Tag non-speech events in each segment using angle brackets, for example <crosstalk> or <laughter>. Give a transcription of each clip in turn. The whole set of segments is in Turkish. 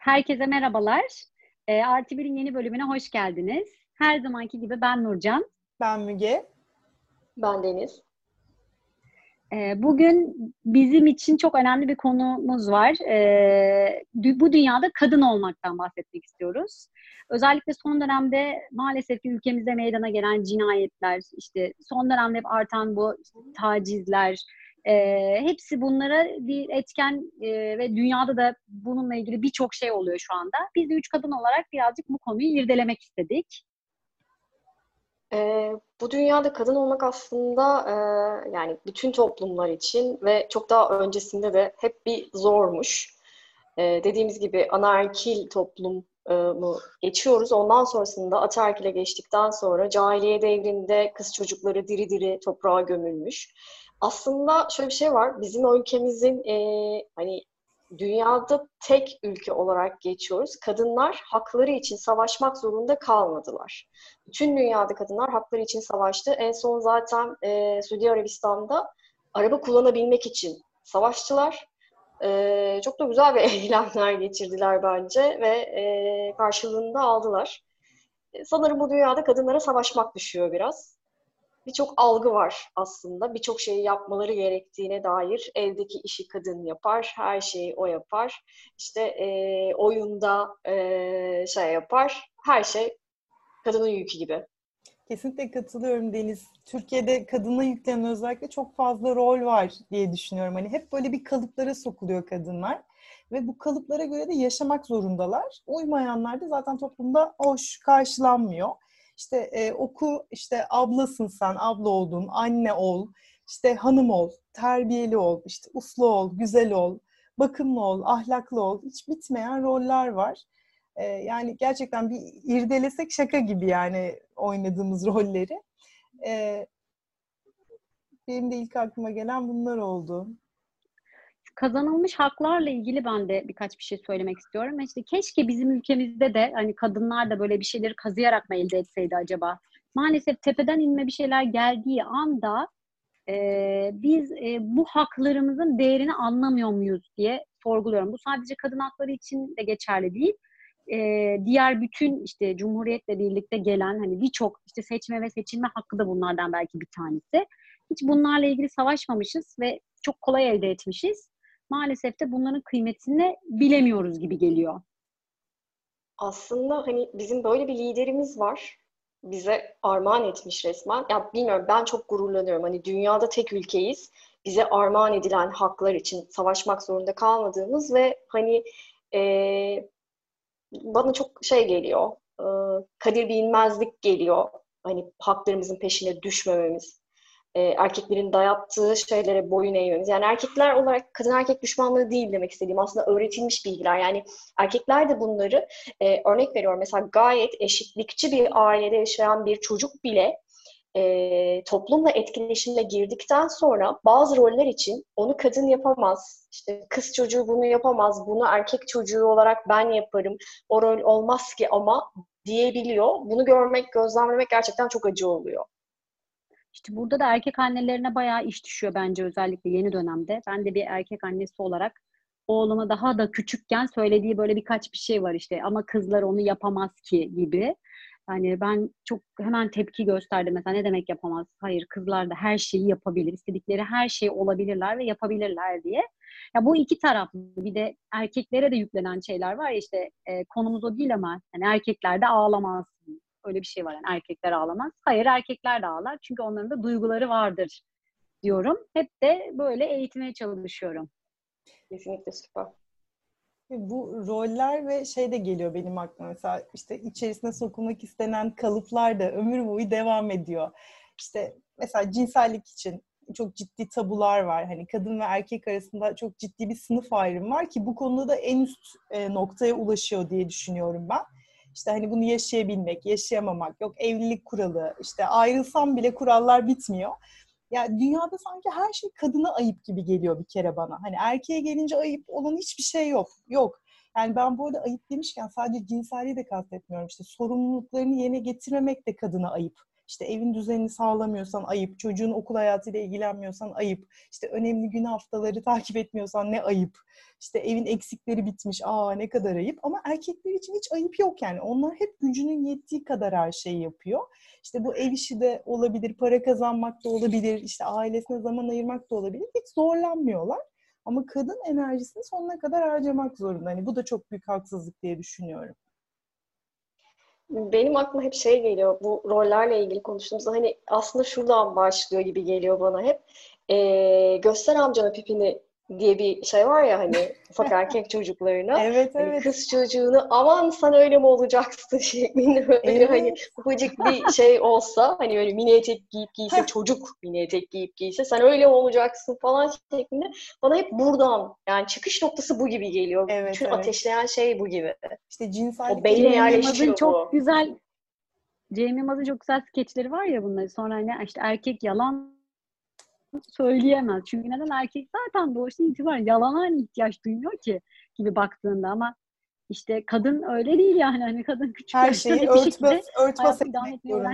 Herkese merhabalar. E, Artı Bir'in yeni bölümüne hoş geldiniz. Her zamanki gibi ben Nurcan. Ben Müge. Ben Deniz. E, bugün bizim için çok önemli bir konumuz var. E, bu dünyada kadın olmaktan bahsetmek istiyoruz. Özellikle son dönemde maalesef ki ülkemizde meydana gelen cinayetler, işte son dönemde hep artan bu tacizler, e, hepsi bunlara bir etken e, ve dünyada da bununla ilgili birçok şey oluyor şu anda. Biz de üç kadın olarak birazcık bu konuyu irdelemek istedik. E, bu dünyada kadın olmak aslında e, yani bütün toplumlar için ve çok daha öncesinde de hep bir zormuş. E, dediğimiz gibi anaerkil toplum mu geçiyoruz. Ondan sonrasında ataerkile geçtikten sonra cahiliye devrinde kız çocukları diri diri toprağa gömülmüş aslında şöyle bir şey var. Bizim ülkemizin e, hani dünyada tek ülke olarak geçiyoruz. Kadınlar hakları için savaşmak zorunda kalmadılar. Bütün dünyada kadınlar hakları için savaştı. En son zaten e, Suudi Arabistan'da araba kullanabilmek için savaştılar. E, çok da güzel bir <laughs> eylemler geçirdiler bence ve e, karşılığında aldılar. E, sanırım bu dünyada kadınlara savaşmak düşüyor biraz birçok algı var aslında. Birçok şeyi yapmaları gerektiğine dair evdeki işi kadın yapar, her şeyi o yapar. İşte e, oyunda e, şey yapar, her şey kadının yükü gibi. Kesinlikle katılıyorum Deniz. Türkiye'de kadına yüklenen özellikle çok fazla rol var diye düşünüyorum. Hani hep böyle bir kalıplara sokuluyor kadınlar ve bu kalıplara göre de yaşamak zorundalar. Uymayanlar da zaten toplumda hoş karşılanmıyor işte e, oku işte ablasın sen, abla oldun, anne ol, işte hanım ol, terbiyeli ol, işte uslu ol, güzel ol, bakımlı ol, ahlaklı ol. Hiç bitmeyen roller var. E, yani gerçekten bir irdelesek şaka gibi yani oynadığımız <laughs> rolleri. E, benim de ilk aklıma gelen bunlar oldu kazanılmış haklarla ilgili ben de birkaç bir şey söylemek istiyorum. İşte keşke bizim ülkemizde de hani kadınlar da böyle bir şeyleri kazıyarak mı elde etseydi acaba? Maalesef tepeden inme bir şeyler geldiği anda e, biz e, bu haklarımızın değerini anlamıyor muyuz diye sorguluyorum. Bu sadece kadın hakları için de geçerli değil. E, diğer bütün işte Cumhuriyet'le birlikte gelen hani birçok işte seçme ve seçilme hakkı da bunlardan belki bir tanesi. Hiç bunlarla ilgili savaşmamışız ve çok kolay elde etmişiz maalesef de bunların kıymetini bilemiyoruz gibi geliyor. Aslında hani bizim böyle bir liderimiz var. Bize armağan etmiş resmen. Ya bilmiyorum ben çok gururlanıyorum. Hani dünyada tek ülkeyiz. Bize armağan edilen haklar için savaşmak zorunda kalmadığımız ve hani e, bana çok şey geliyor. E, kadir bilinmezlik geliyor. Hani haklarımızın peşine düşmememiz e, erkeklerin dayattığı şeylere boyun eğmemiz. Yani erkekler olarak kadın erkek düşmanlığı değil demek istediğim aslında öğretilmiş bilgiler. Yani erkekler de bunları e, örnek veriyorum mesela gayet eşitlikçi bir ailede yaşayan bir çocuk bile e, toplumla etkileşimle girdikten sonra bazı roller için onu kadın yapamaz, işte kız çocuğu bunu yapamaz, bunu erkek çocuğu olarak ben yaparım, o rol olmaz ki ama diyebiliyor. Bunu görmek, gözlemlemek gerçekten çok acı oluyor. İşte burada da erkek annelerine bayağı iş düşüyor bence özellikle yeni dönemde. Ben de bir erkek annesi olarak oğluma daha da küçükken söylediği böyle birkaç bir şey var işte ama kızlar onu yapamaz ki gibi. Yani ben çok hemen tepki gösterdim mesela ne demek yapamaz? Hayır kızlar da her şeyi yapabilir. istedikleri her şey olabilirler ve yapabilirler diye. Ya bu iki taraflı. Bir de erkeklere de yüklenen şeyler var ya işte e, konumuz o değil ama yani erkekler de ağlamaz Öyle bir şey var yani erkekler ağlamaz. Hayır erkekler de ağlar çünkü onların da duyguları vardır diyorum. Hep de böyle eğitmeye çalışıyorum. Kesinlikle süper. Bu roller ve şey de geliyor benim aklıma mesela işte içerisine sokulmak istenen kalıplar da ömür boyu devam ediyor. İşte mesela cinsellik için çok ciddi tabular var. Hani kadın ve erkek arasında çok ciddi bir sınıf ayrımı var ki bu konuda da en üst e, noktaya ulaşıyor diye düşünüyorum ben. İşte hani bunu yaşayabilmek, yaşayamamak, yok evlilik kuralı, işte ayrılsam bile kurallar bitmiyor. Ya dünyada sanki her şey kadına ayıp gibi geliyor bir kere bana. Hani erkeğe gelince ayıp olan hiçbir şey yok. Yok. Yani ben bu arada ayıp demişken sadece cinselliği de kastetmiyorum. İşte sorumluluklarını yerine getirmemek de kadına ayıp. İşte evin düzenini sağlamıyorsan ayıp, çocuğun okul hayatıyla ilgilenmiyorsan ayıp, işte önemli gün haftaları <laughs> takip etmiyorsan ne ayıp, işte evin eksikleri bitmiş, aa ne kadar ayıp. Ama erkekler için hiç ayıp yok yani. Onlar hep gücünün yettiği kadar her şeyi yapıyor. İşte bu ev işi de olabilir, para kazanmak da olabilir, işte ailesine zaman ayırmak da olabilir. Hiç zorlanmıyorlar. Ama kadın enerjisini sonuna kadar harcamak zorunda. Hani bu da çok büyük haksızlık diye düşünüyorum. Benim aklıma hep şey geliyor bu rollerle ilgili konuştuğumuzda hani aslında şuradan başlıyor gibi geliyor bana hep. Ee, göster amcana pipini diye bir şey var ya hani ufak <laughs> erkek çocuklarına. Evet hani evet. Kız çocuğunu aman sen öyle mi olacaksın <laughs> şeklinde böyle Evet. hani ufacık bir şey olsa hani böyle mini etek giyip giyse çocuk mini etek giyip giyse sen öyle mi olacaksın falan şeklinde bana hep buradan yani çıkış noktası bu gibi geliyor. Evet, Bütün evet. ateşleyen şey bu gibi. İşte cinsellik O beyne yerleşiyor Yılmaz'ın çok bu. güzel Cem Yılmaz'ın çok güzel skeçleri var ya bunları. Sonra hani işte erkek yalan söyleyemez. Çünkü neden erkek zaten doğuştan itibaren yalana hani ihtiyaç duymuyor ki gibi baktığında ama işte kadın öyle değil yani. Hani kadın küçük her şeyi örtbas, örtbas etmek zorunda.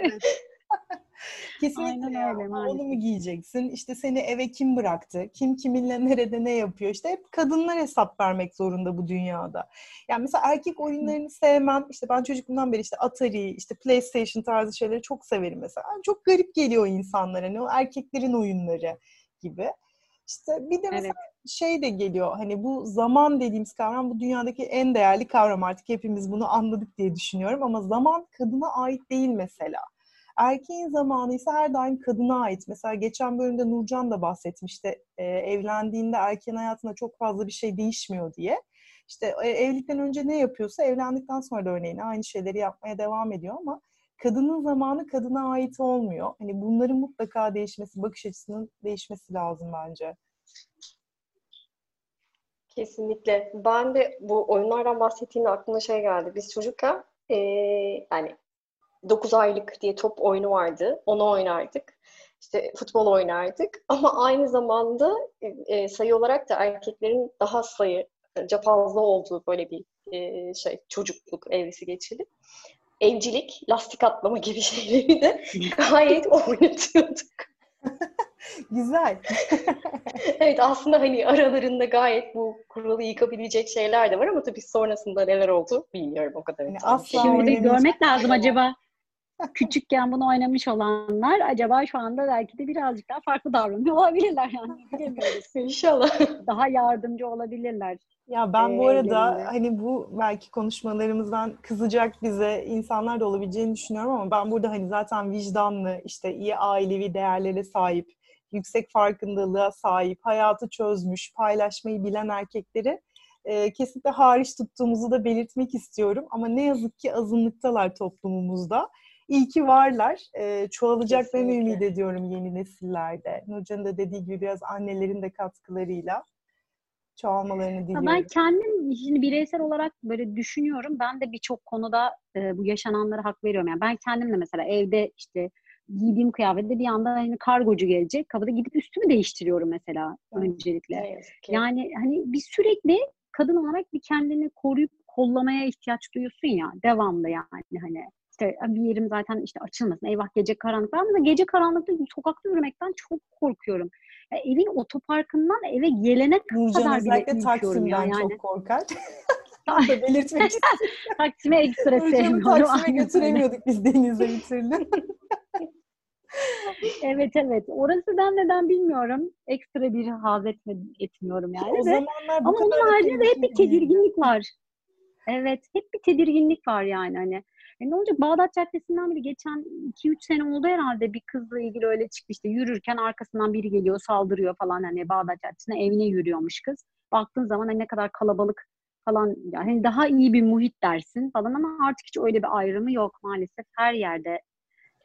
Evet. <laughs> Kesinlikle Aynen öyle, Onu maalesef. mu giyeceksin? İşte seni eve kim bıraktı? Kim kiminle <laughs> nerede ne yapıyor? İşte hep kadınlar hesap vermek zorunda bu dünyada. Yani mesela erkek oyunlarını sevmem. İşte ben çocukluğumdan beri işte Atari, işte PlayStation tarzı şeyleri çok severim mesela. Çok garip geliyor insanlara. Hani o erkeklerin oyunları gibi. İşte bir de mesela Evet. şey de geliyor. Hani bu zaman dediğimiz kavram bu dünyadaki en değerli kavram artık hepimiz bunu anladık diye düşünüyorum ama zaman kadına ait değil mesela. Erkeğin zamanı ise her daim kadına ait. Mesela geçen bölümde Nurcan da bahsetmişti. E, evlendiğinde erkeğin hayatında çok fazla bir şey değişmiyor diye. İşte e, evlilikten önce ne yapıyorsa evlendikten sonra da örneğin aynı şeyleri yapmaya devam ediyor ama kadının zamanı kadına ait olmuyor. Hani bunların mutlaka değişmesi, bakış açısının değişmesi lazım bence. Kesinlikle. Ben de bu oyunlardan bahsettiğinde aklıma şey geldi. Biz çocukken eee, yani 9 aylık diye top oyunu vardı. Onu oynardık. İşte futbol oynardık. <laughs> Ama aynı zamanda e, sayı olarak da erkeklerin daha sayıca fazla olduğu böyle bir e, şey çocukluk evresi geçirdik. Evcilik, lastik atlama gibi <laughs> şeyleri de gayet <laughs> oynatıyorduk. Güzel. Evet aslında hani aralarında gayet bu kuralı yıkabilecek şeyler de var ama tabii sonrasında neler oldu bilmiyorum o kadar. Yani asla Şimdi de oynamayacak. görmek lazım acaba küçükken bunu oynamış olanlar acaba şu anda belki de birazcık daha farklı davranıyor olabilirler yani <laughs> bilemiyoruz. İnşallah. Daha yardımcı olabilirler. Ya ben bu arada evlerinde. hani bu belki konuşmalarımızdan kızacak bize insanlar da olabileceğini düşünüyorum ama ben burada hani zaten vicdanlı, işte iyi ailevi değerlere sahip, yüksek farkındalığa sahip, hayatı çözmüş, paylaşmayı bilen erkekleri e, kesinlikle hariç tuttuğumuzu da belirtmek istiyorum. Ama ne yazık ki azınlıktalar toplumumuzda. İyi ki varlar. E, çoğalacaklarını Kesinlikle. ümit ediyorum yeni nesillerde. Nurcan'ın da dediği gibi biraz annelerin de katkılarıyla çoğalmalarını diliyorum. ben kendim şimdi bireysel olarak böyle düşünüyorum. Ben de birçok konuda e, bu yaşananlara hak veriyorum. Yani ben kendim de mesela evde işte giydiğim kıyafette bir anda hani kargocu gelecek. Kapıda gidip üstümü değiştiriyorum mesela Evet. öncelikle. Yani hani bir sürekli kadın olarak bir kendini koruyup kollamaya ihtiyaç duyuyorsun ya devamlı yani hani işte bir yerim zaten işte açılmasın eyvah gece karanlık ben mesela gece karanlıkta sokakta yürümekten çok korkuyorum. Ya evin otoparkından eve gelene Nurcan kadar bile özellikle ürküyorum ya Taksim'den yani. çok korkar. <laughs> Bunu da belirtmek istiyorum. <laughs> Taksim'e ekstra sevmiyorum. Taksim'e götüremiyorduk biz denize bir türlü. <laughs> Evet evet. Orasıdan neden bilmiyorum. Ekstra bir haz etme, etmiyorum yani o de. zamanlar bu Ama onun kadar haricinde de hep bir tedirginlik var. Evet, hep bir tedirginlik var yani hani. E ne olacak? Bağdat Caddesi'nden biri geçen 2-3 sene oldu herhalde bir kızla ilgili öyle çıktı işte yürürken arkasından biri geliyor saldırıyor falan hani Bağdat Caddesi'ne evine yürüyormuş kız. Baktığın zaman hani ne kadar kalabalık falan yani hani daha iyi bir muhit dersin falan ama artık hiç öyle bir ayrımı yok maalesef. Her yerde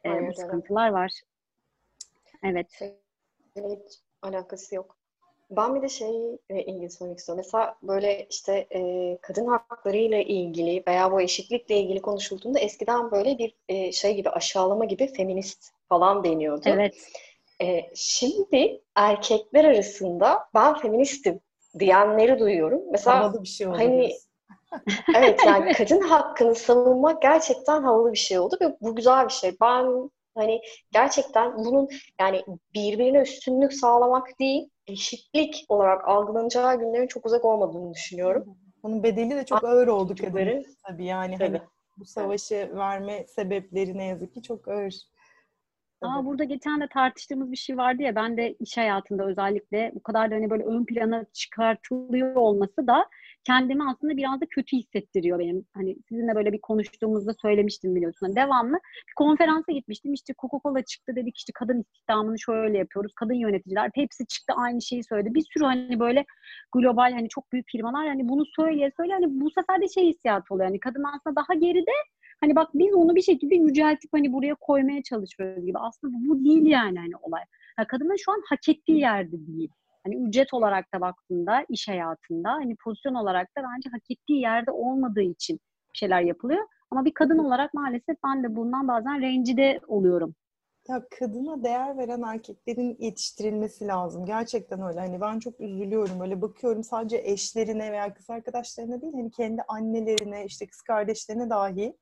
e, bu sıkıntılar var. Evet. Hiç alakası yok. Ben bir de şeyle ilgili söylemek istiyorum. Mesela böyle işte e, kadın hakları ile ilgili veya bu eşitlikle ilgili konuşulduğunda eskiden böyle bir e, şey gibi aşağılama gibi feminist falan deniyordu. Evet. E, şimdi erkekler arasında ben feministim diyenleri duyuyorum. Mesela Havalı bir şey oldu Hani-. Evet yani kadın hakkını savunmak gerçekten havalı bir şey oldu ve bu güzel bir şey. Ben hani gerçekten bunun yani birbirine üstünlük sağlamak değil, eşitlik olarak algılanacağı günlerin çok uzak olmadığını düşünüyorum. Bunun bedeli de çok ağır oldu. Çocukları Tabii yani tabii. hani bu savaşı verme sebepleri ne yazık ki çok ağır. Aa, Tabii. burada geçen de tartıştığımız bir şey vardı ya ben de iş hayatında özellikle bu kadar da hani böyle ön plana çıkartılıyor olması da kendimi aslında biraz da kötü hissettiriyor benim. Hani sizinle böyle bir konuştuğumuzda söylemiştim biliyorsun. Hani devamlı bir konferansa gitmiştim. İşte Coca-Cola çıktı dedik işte kadın istihdamını şöyle yapıyoruz. Kadın yöneticiler Pepsi çıktı aynı şeyi söyledi. Bir sürü hani böyle global hani çok büyük firmalar hani bunu söyleye söyle hani bu sefer de şey hissiyatı oluyor. Hani kadın aslında daha geride Hani bak biz onu bir şekilde yüceltip hani buraya koymaya çalışıyoruz gibi. Aslında bu değil yani hani olay. Ya kadının şu an hak ettiği yerde değil. Hani ücret olarak da baktığında iş hayatında hani pozisyon olarak da bence hak ettiği yerde olmadığı için bir şeyler yapılıyor. Ama bir kadın olarak maalesef ben de bundan bazen rencide oluyorum. Ya kadına değer veren erkeklerin yetiştirilmesi lazım. Gerçekten öyle. Hani ben çok üzülüyorum. Öyle bakıyorum sadece eşlerine veya kız arkadaşlarına değil, hani kendi annelerine, işte kız kardeşlerine dahi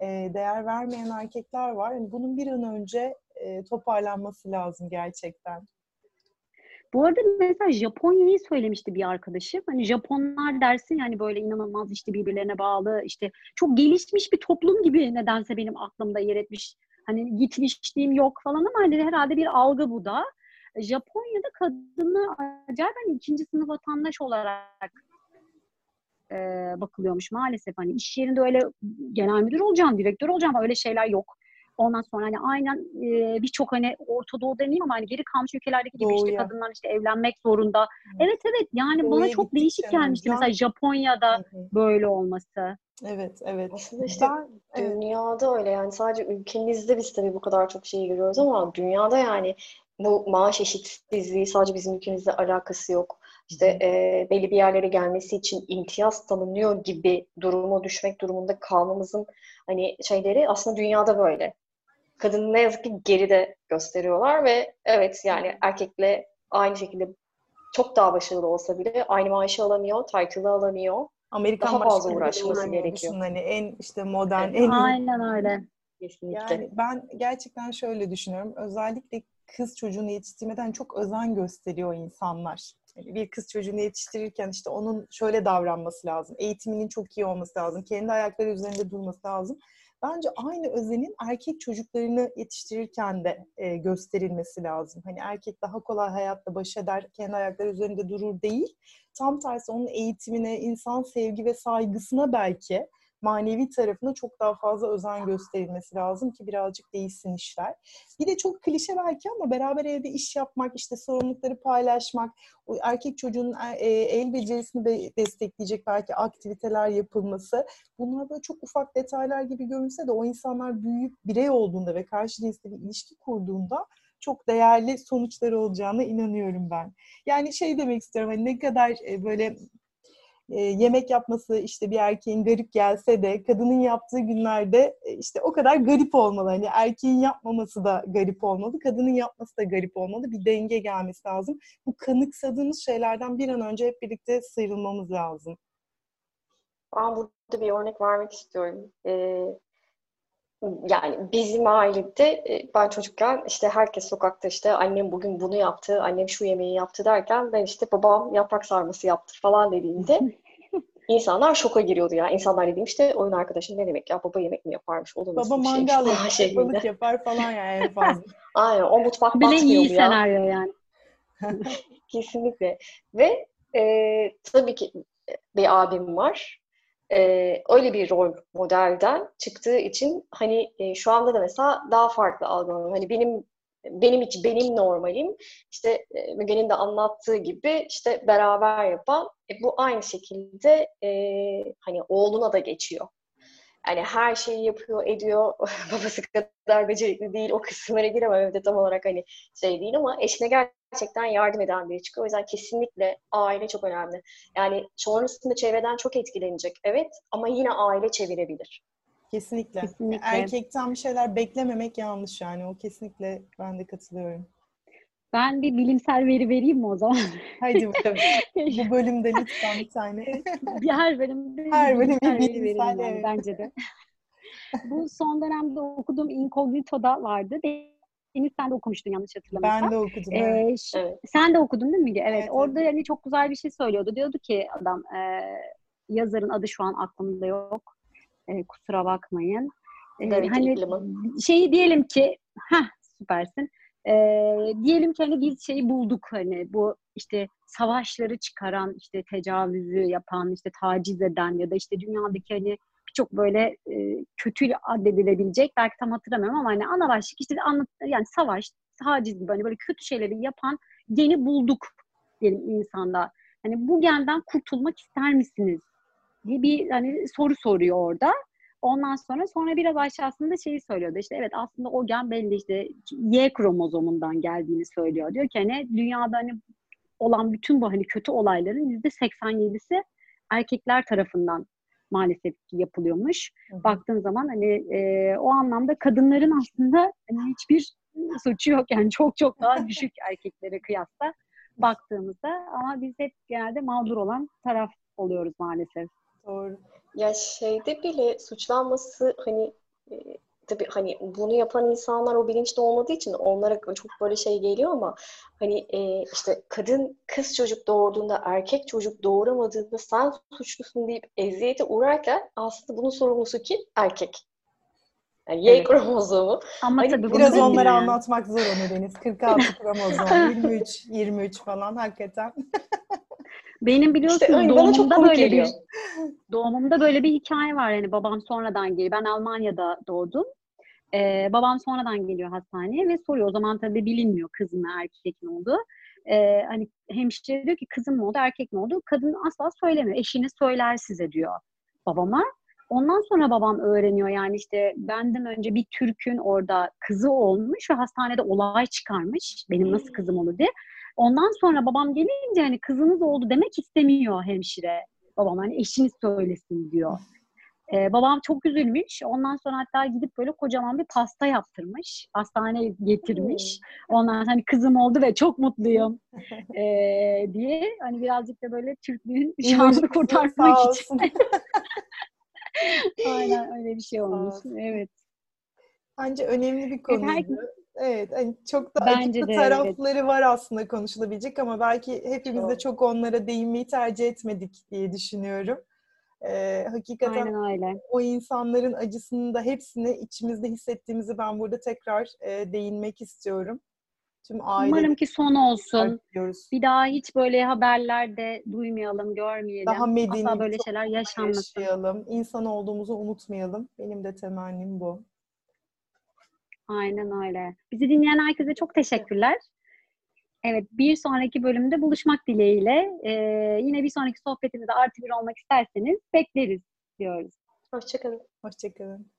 e, değer vermeyen erkekler var. Hani bunun bir an önce e, toparlanması lazım gerçekten. Bu arada mesela Japonya'yı söylemişti bir arkadaşım. Hani Japonlar dersin yani böyle inanılmaz işte birbirlerine bağlı işte çok gelişmiş bir toplum gibi nedense benim aklımda yer etmiş. Hani gitmişliğim yok falan ama hani herhalde bir algı bu da. Japonya'da kadını acayip hani ikinci sınıf vatandaş olarak e, bakılıyormuş maalesef. Hani iş yerinde öyle genel müdür olacağım, direktör olacağım öyle şeyler yok. Ondan sonra hani aynen e, birçok hani Orta Doğu demeyeyim ama hani geri kalmış ülkelerdeki gibi işte kadınlar işte evlenmek zorunda. Evet evet yani bana Doğuya çok gittikçe değişik gelmişti hocam- mesela Japonya'da Hı hı. böyle olması. Evet, evet. Aslında işte Ben, evet. dünyada öyle yani sadece ülkemizde biz tabii bu kadar çok şeyi görüyoruz ama dünyada yani bu maaş eşitsizliği sadece bizim ülkemizle alakası yok. İşte e, belli bir yerlere gelmesi için imtiyaz tanınıyor gibi duruma düşmek durumunda kalmamızın hani şeyleri aslında dünyada böyle. Kadını ne yazık ki geride gösteriyorlar ve evet yani erkekle aynı şekilde çok daha başarılı olsa bile aynı maaşı alamıyor, title'ı alamıyor. Amerikan Daha fazla uğraşması gerekiyor. Hani en işte modern, Evet. en Aynen öyle. Kesinlikle. Yani ben gerçekten şöyle düşünüyorum. Özellikle kız çocuğunu yetiştirmeden çok özen gösteriyor insanlar. Yani bir kız çocuğunu yetiştirirken işte onun şöyle davranması lazım. Eğitiminin çok iyi olması lazım. Kendi ayakları üzerinde durması lazım. Bence aynı özenin erkek çocuklarını yetiştirirken de e, gösterilmesi lazım. Hani erkek daha kolay hayatta baş eder, kendi ayakları üzerinde durur değil. Tam tersi onun eğitimine, insan sevgi ve saygısına belki manevi tarafına çok daha fazla özen gösterilmesi lazım ki birazcık değişsin işler. Bir de çok klişe belki ama beraber evde iş yapmak, işte sorumlulukları paylaşmak, erkek çocuğun e, el becerisini de destekleyecek belki aktiviteler yapılması. Bunlar böyle çok ufak detaylar gibi görünse de o insanlar büyüyüp birey olduğunda ve karşı cinsle bir ilişki kurduğunda çok değerli sonuçları olacağına inanıyorum ben. Yani şey demek istiyorum hani ne kadar e, böyle yemek yapması işte bir erkeğin garip gelse de kadının yaptığı günlerde e, işte o kadar garip olmalı. Hani erkeğin yapmaması da garip olmalı, kadının yapması da garip olmalı. Bir denge gelmesi lazım. Bu kanıksadığımız şeylerden bir an önce hep birlikte sıyrılmamız lazım. Ben burada bir örnek vermek istiyorum. Ee, yani bizim ailede e, ben çocukken işte herkes sokakta işte annem bugün bunu yaptı, annem şu yemeği yaptı derken ben işte babam yaprak sarması yaptı falan dediğimde <laughs> insanlar şoka giriyordu ya. İnsanlar dediğim işte oyun arkadaşım ne demek ya baba yemek mi yaparmış olur mu? Baba mangal yapar, şeklinde. balık yapar falan yani en fazla. <laughs> Aynen o mutfak Bile batmıyor iyi ya? senaryo yani. <laughs> Kesinlikle. Ve e, tabii ki bir abim var. E, öyle bir rol modelden çıktığı için hani e, şu anda da mesela daha farklı algılıyorum. Hani benim benim için benim normalim işte e, Müge'nin de anlattığı gibi işte beraber yapan e, bu aynı şekilde e, hani oğluna da geçiyor. Yani her şeyi yapıyor, ediyor. <laughs> Babası kadar becerikli değil. O kısımlara giremem evde tam olarak hani şey değil ama eşine gerçekten yardım eden biri çıkıyor. O yüzden kesinlikle aile çok önemli. Yani sonrasında çevreden çok etkilenecek. Evet ama yine aile çevirebilir. Kesinlikle. Kesinlikle. Erkekten bir şeyler beklememek yanlış yani. O kesinlikle ben de katılıyorum. Ben bir bilimsel veri vereyim mi o zaman? Haydi bakalım. Bu <laughs> bölümde lütfen bir tane. bir her bölümde Her bölüm bilimsel bir veri bilimsel, vereyim yani evet. bence de. Bu son dönemde okuduğum Incognito'da vardı. Deniz sen de okumuştun yanlış hatırlamıyorsam. Ben de okudum. evet. Ee, ş- Evet. Sen de okudun değil mi Müge? Evet. Evet, Orada evet. hani çok güzel bir şey söylüyordu. Diyordu ki adam e, yazarın adı şu an aklımda yok. E, kusura bakmayın. E, David hani şeyi diyelim ki ha süpersin. E, diyelim ki hani biz şeyi bulduk hani bu işte savaşları çıkaran işte tecavüzü yapan işte taciz eden ya da işte dünyadaki hani birçok böyle e, kötü addedilebilecek belki tam hatırlamıyorum ama hani ana başlık işte anlat yani savaş taciz gibi hani böyle kötü şeyleri yapan geni bulduk diyelim insanda. Hani bu genden kurtulmak ister misiniz? diye bir hani soru soruyor orada. Ondan sonra sonra biraz aşağısında şeyi söylüyordu işte evet aslında o gen belli işte Y kromozomundan geldiğini söylüyor. Diyor ki hani dünyada hani olan bütün bu hani kötü olayların yüzde 87'si erkekler tarafından maalesef ki yapılıyormuş. Hı. Baktığın zaman hani e, o anlamda kadınların aslında hani hiçbir suçu yok yani çok çok daha düşük <laughs> erkeklere kıyasla baktığımızda ama biz hep genelde mağdur olan taraf oluyoruz maalesef. Doğru. Ya şeyde bile suçlanması hani e, tabii hani bunu yapan insanlar o bilinçli olmadığı için onlara çok böyle şey geliyor ama hani e, işte kadın kız çocuk doğurduğunda erkek çocuk doğuramadığında sen suçlusun deyip eziyete uğrarken aslında bunun sorumlusu kim? Erkek. Yani Y Evet. kromozomu. Ama Hani tabii Biraz bilmeyen- onlara anlatmak zor onu Deniz. 46 kromozom, 23, 23 falan hakikaten. Benim biliyorsunuz İşte çok doğumumda böyle geliyor. bir <laughs> doğumumda böyle bir hikaye var. Yani babam sonradan geliyor. Ben Almanya'da doğdum. Ee, babam sonradan geliyor hastaneye ve soruyor. O zaman tabii bilinmiyor kız mı erkek mi olduğu. Ee, hani hemşire diyor ki kızım mı oldu erkek mi oldu? Kadın asla söylemiyor. Eşiniz söyler size diyor babama. Ondan sonra babam öğreniyor yani işte benden önce bir Türk'ün orada kızı olmuş ve hastanede olay çıkarmış. Benim nasıl kızım olur diye. Ondan sonra babam gelince hani kızınız oldu demek istemiyor hemşire. Babam hani eşiniz söylesin diyor. Ee, babam çok üzülmüş. Ondan sonra hatta gidip böyle kocaman bir pasta yaptırmış. Hastaneye getirmiş. Ondan hani kızım oldu ve çok mutluyum <laughs> ee, diye. Hani birazcık da böyle Türklüğün İmajınızı kurtarmak için. <laughs> Aynen öyle bir şey olmuş. Evet. Bence önemli bir Evet, her-. Evet, hani çok da Bence de, tarafları var aslında konuşulabilecek ama belki hepimiz de Çok. çok onlara değinmeyi tercih etmedik diye düşünüyorum. Ee, hakikaten Aynen öyle. o insanların acısını da hepsini içimizde hissettiğimizi ben burada tekrar e, değinmek istiyorum. Tüm aile Umarım ki son olsun. diyoruz. Bir daha hiç böyle haberlerde duymayalım, görmeyelim. Daha medeni Asla böyle şeyler yaşanmasın. yaşayalım. İnsan olduğumuzu unutmayalım. Benim de temennim bu. Aynen öyle. Bizi dinleyen herkese çok teşekkürler. Evet, bir sonraki bölümde buluşmak dileğiyle. Ee, yine bir sonraki sohbetimizde artı bir olmak isterseniz bekleriz diyoruz. Hoşçakalın. Hoşçakalın.